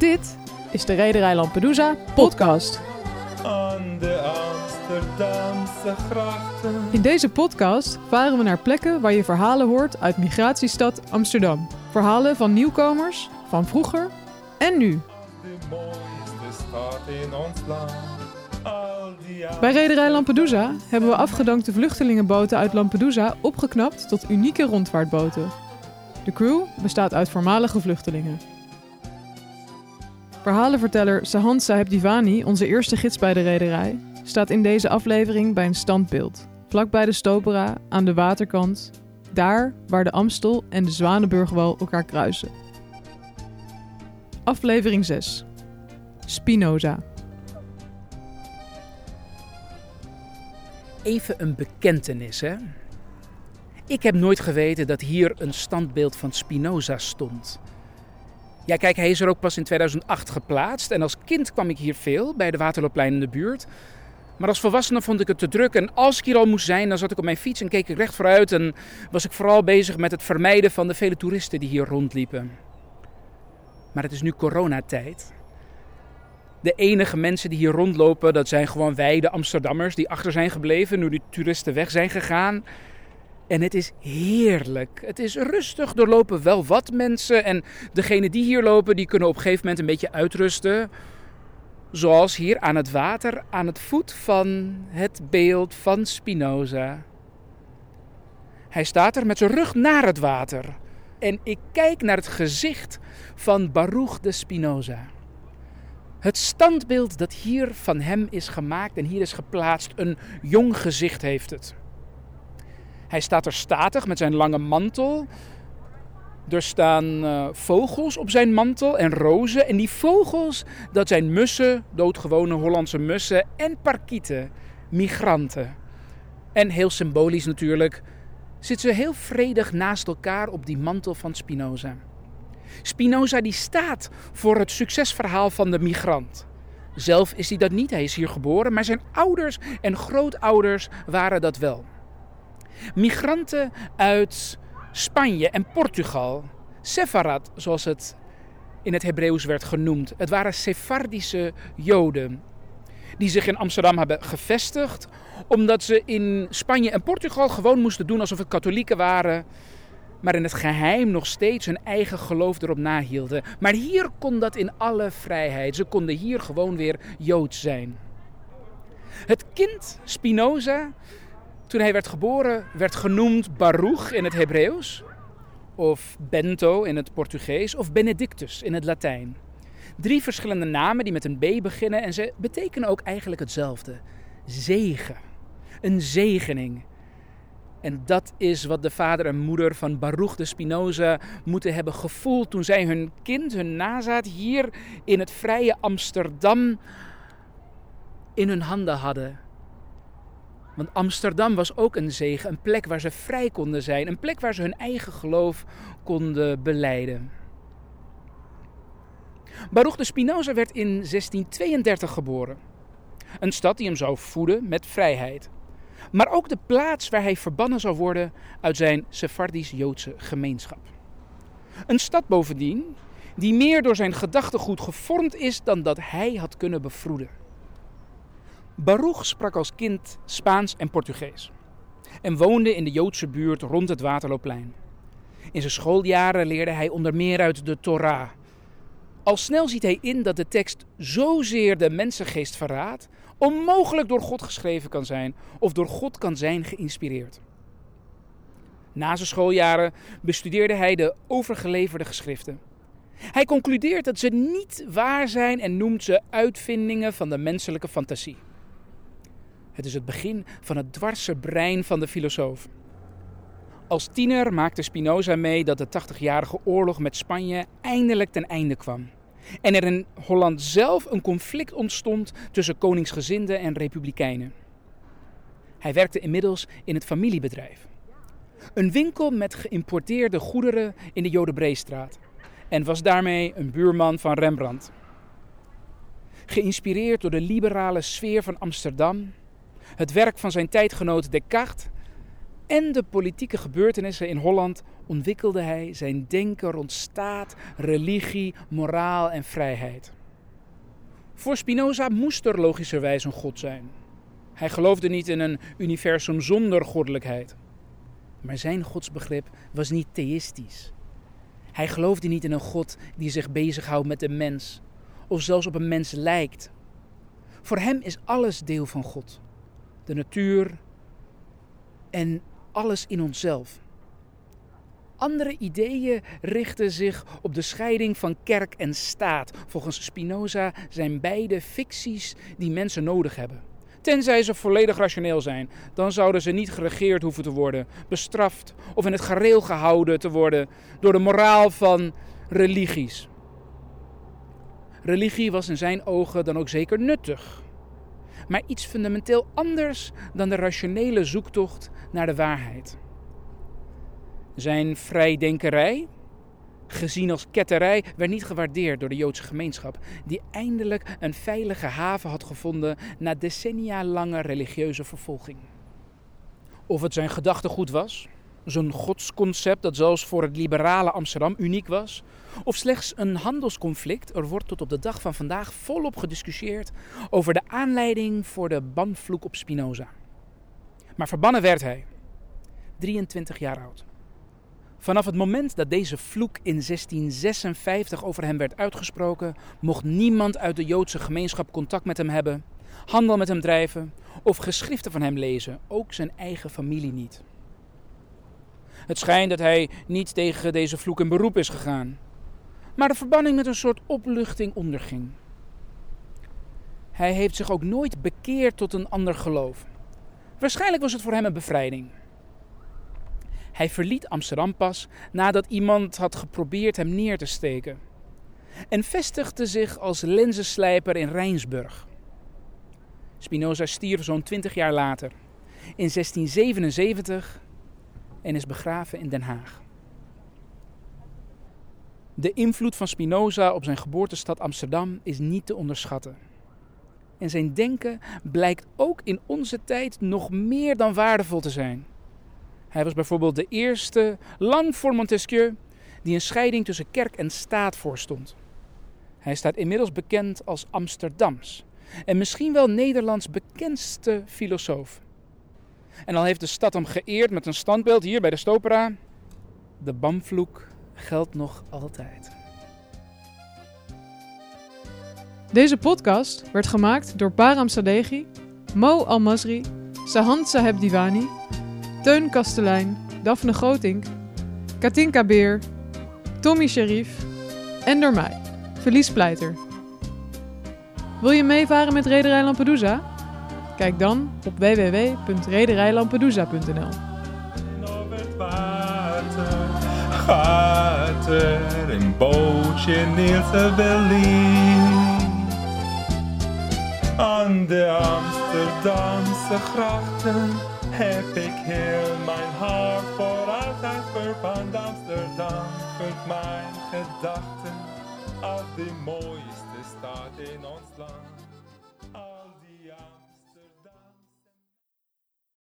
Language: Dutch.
Dit is de Rederij Lampedusa podcast. Aan de Amsterdamse grachten. In deze podcast varen we naar plekken waar je verhalen hoort uit migratiestad Amsterdam. Verhalen van nieuwkomers, van vroeger en nu. De mooiste stad in ons land. Bij Rederij Lampedusa hebben we afgedankte vluchtelingenboten uit Lampedusa opgeknapt tot unieke rondvaartboten. De crew bestaat uit voormalige vluchtelingen. Verhalenverteller Sahan Saheb Divani, onze eerste gids bij de rederij, staat in deze aflevering bij een standbeeld. Vlakbij de Stopera, aan de waterkant, daar waar de Amstel en de Zwanenburgwal elkaar kruisen. Aflevering 6. Spinoza. Even een bekentenis, hè? Ik heb nooit geweten dat hier een standbeeld van Spinoza stond. Ja, kijk, hij is er ook pas in 2008 geplaatst. En als kind kwam ik hier veel, bij de Waterloopplein in de buurt. Maar als volwassene vond ik het te druk. En als ik hier al moest zijn, dan zat ik op mijn fiets en keek ik recht vooruit. En was ik vooral bezig met het vermijden van de vele toeristen die hier rondliepen. Maar het is nu coronatijd. De enige mensen die hier rondlopen, dat zijn gewoon wij, de Amsterdammers, die achter zijn gebleven nu de toeristen weg zijn gegaan. En het is heerlijk. Het is rustig. Er lopen wel wat mensen. En degenen die hier lopen, die kunnen op een gegeven moment een beetje uitrusten. Zoals hier aan het water, aan het voet van het beeld van Spinoza. Hij staat er met zijn rug naar het water. En ik kijk naar het gezicht van Baruch de Spinoza. Het standbeeld dat hier van hem is gemaakt en hier is geplaatst, een jong gezicht heeft het. Hij staat er statig met zijn lange mantel. Er staan eh, vogels op zijn mantel en rozen. En die vogels, dat zijn mussen, doodgewone Hollandse mussen en parkieten, migranten. En heel symbolisch natuurlijk, zitten ze heel vredig naast elkaar op die mantel van Spinoza. Spinoza die staat voor het succesverhaal van de migrant. Zelf is hij dat niet, hij is hier geboren, maar zijn ouders en grootouders waren dat wel. Migranten uit Spanje en Portugal, Sefarad zoals het in het Hebreeuws werd genoemd. Het waren Sephardische Joden die zich in Amsterdam hebben gevestigd omdat ze in Spanje en Portugal gewoon moesten doen alsof het katholieken waren maar in het geheim nog steeds hun eigen geloof erop nahielden. Maar hier kon dat in alle vrijheid. Ze konden hier gewoon weer Joods zijn. Het kind Spinoza, toen hij werd geboren, werd genoemd Baruch in het Hebreeuws, of Bento in het Portugees, of Benedictus in het Latijn. Drie verschillende namen die met een B beginnen en ze betekenen ook eigenlijk hetzelfde: zegen. Een zegening. En dat is wat de vader en moeder van Baruch de Spinoza moeten hebben gevoeld toen zij hun kind, hun nazaat, hier in het vrije Amsterdam in hun handen hadden. Want Amsterdam was ook een zegen, een plek waar ze vrij konden zijn, een plek waar ze hun eigen geloof konden beleiden. Baruch de Spinoza werd in 1632 geboren. Een stad die hem zou voeden met vrijheid maar ook de plaats waar hij verbannen zou worden uit zijn Sephardisch-Joodse gemeenschap. Een stad bovendien die meer door zijn gedachtegoed gevormd is dan dat hij had kunnen bevroeden. Baruch sprak als kind Spaans en Portugees en woonde in de Joodse buurt rond het Waterloopplein. In zijn schooljaren leerde hij onder meer uit de Torah. Al snel ziet hij in dat de tekst zozeer de mensengeest verraadt onmogelijk door God geschreven kan zijn of door God kan zijn geïnspireerd. Na zijn schooljaren bestudeerde hij de overgeleverde geschriften. Hij concludeert dat ze niet waar zijn en noemt ze uitvindingen van de menselijke fantasie. Het is het begin van het dwarse brein van de filosoof. Als tiener maakte Spinoza mee dat de 80-jarige oorlog met Spanje eindelijk ten einde kwam en er in Holland zelf een conflict ontstond tussen koningsgezinden en republikeinen. Hij werkte inmiddels in het familiebedrijf. Een winkel met geïmporteerde goederen in de Jodenbreestraat en was daarmee een buurman van Rembrandt. Geïnspireerd door de liberale sfeer van Amsterdam, het werk van zijn tijdgenoot Descartes en de politieke gebeurtenissen in Holland ontwikkelde hij zijn denken rond staat, religie, moraal en vrijheid. Voor Spinoza moest er logischerwijs een God zijn. Hij geloofde niet in een universum zonder goddelijkheid. Maar zijn godsbegrip was niet theïstisch. Hij geloofde niet in een God die zich bezighoudt met de mens, of zelfs op een mens lijkt. Voor hem is alles deel van God. De natuur en alles in onszelf. Andere ideeën richten zich op de scheiding van kerk en staat. Volgens Spinoza zijn beide ficties die mensen nodig hebben. Tenzij ze volledig rationeel zijn, dan zouden ze niet geregeerd hoeven te worden, bestraft of in het gareel gehouden te worden door de moraal van religies. Religie was in zijn ogen dan ook zeker nuttig, maar iets fundamenteel anders dan de rationele zoektocht naar de waarheid. Zijn vrijdenkerij, gezien als ketterij, werd niet gewaardeerd door de Joodse gemeenschap, die eindelijk een veilige haven had gevonden na decennia lange religieuze vervolging. Of het zijn gedachtegoed was, zo'n godsconcept dat zelfs voor het liberale Amsterdam uniek was, of slechts een handelsconflict, er wordt tot op de dag van vandaag volop gediscussieerd over de aanleiding voor de banvloek op Spinoza. Maar verbannen werd hij, 23 jaar oud. Vanaf het moment dat deze vloek in 1656 over hem werd uitgesproken, mocht niemand uit de Joodse gemeenschap contact met hem hebben, handel met hem drijven of geschriften van hem lezen, ook zijn eigen familie niet. Het schijnt dat hij niet tegen deze vloek in beroep is gegaan, maar de verbanning met een soort opluchting onderging. Hij heeft zich ook nooit bekeerd tot een ander geloof. Waarschijnlijk was het voor hem een bevrijding. Hij verliet Amsterdam pas nadat iemand had geprobeerd hem neer te steken. En vestigde zich als lenzenslijper in Rijnsburg. Spinoza stierf zo'n 20 jaar later, in 1677, en is begraven in Den Haag. De invloed van Spinoza op zijn geboortestad Amsterdam is niet te onderschatten. En zijn denken blijkt ook in onze tijd nog meer dan waardevol te zijn. Hij was bijvoorbeeld de eerste, lang voor Montesquieu, die een scheiding tussen kerk en staat voorstond. Hij staat inmiddels bekend als Amsterdams en misschien wel Nederlands bekendste filosoof. En al heeft de stad hem geëerd met een standbeeld hier bij de Stopera, de Bamvloek geldt nog altijd. Deze podcast werd gemaakt door Param Sadeghi, Mo Almasri, Sahand Saheb Divani, Teun Kastelein, Daphne Grotink, Katinka Beer, Tommy Sharif en door mij, Verlies Pleiter. Wil je meevaren met Rederij Lampedusa? Kijk dan op www.rederijlampedusa.nl. Gaat er een bootje neer te. Aan de Amsterdamse grachten heb ik heel mijn hart voor altijd verpand. Amsterdam vult mijn gedachten als de mooiste stad in ons land.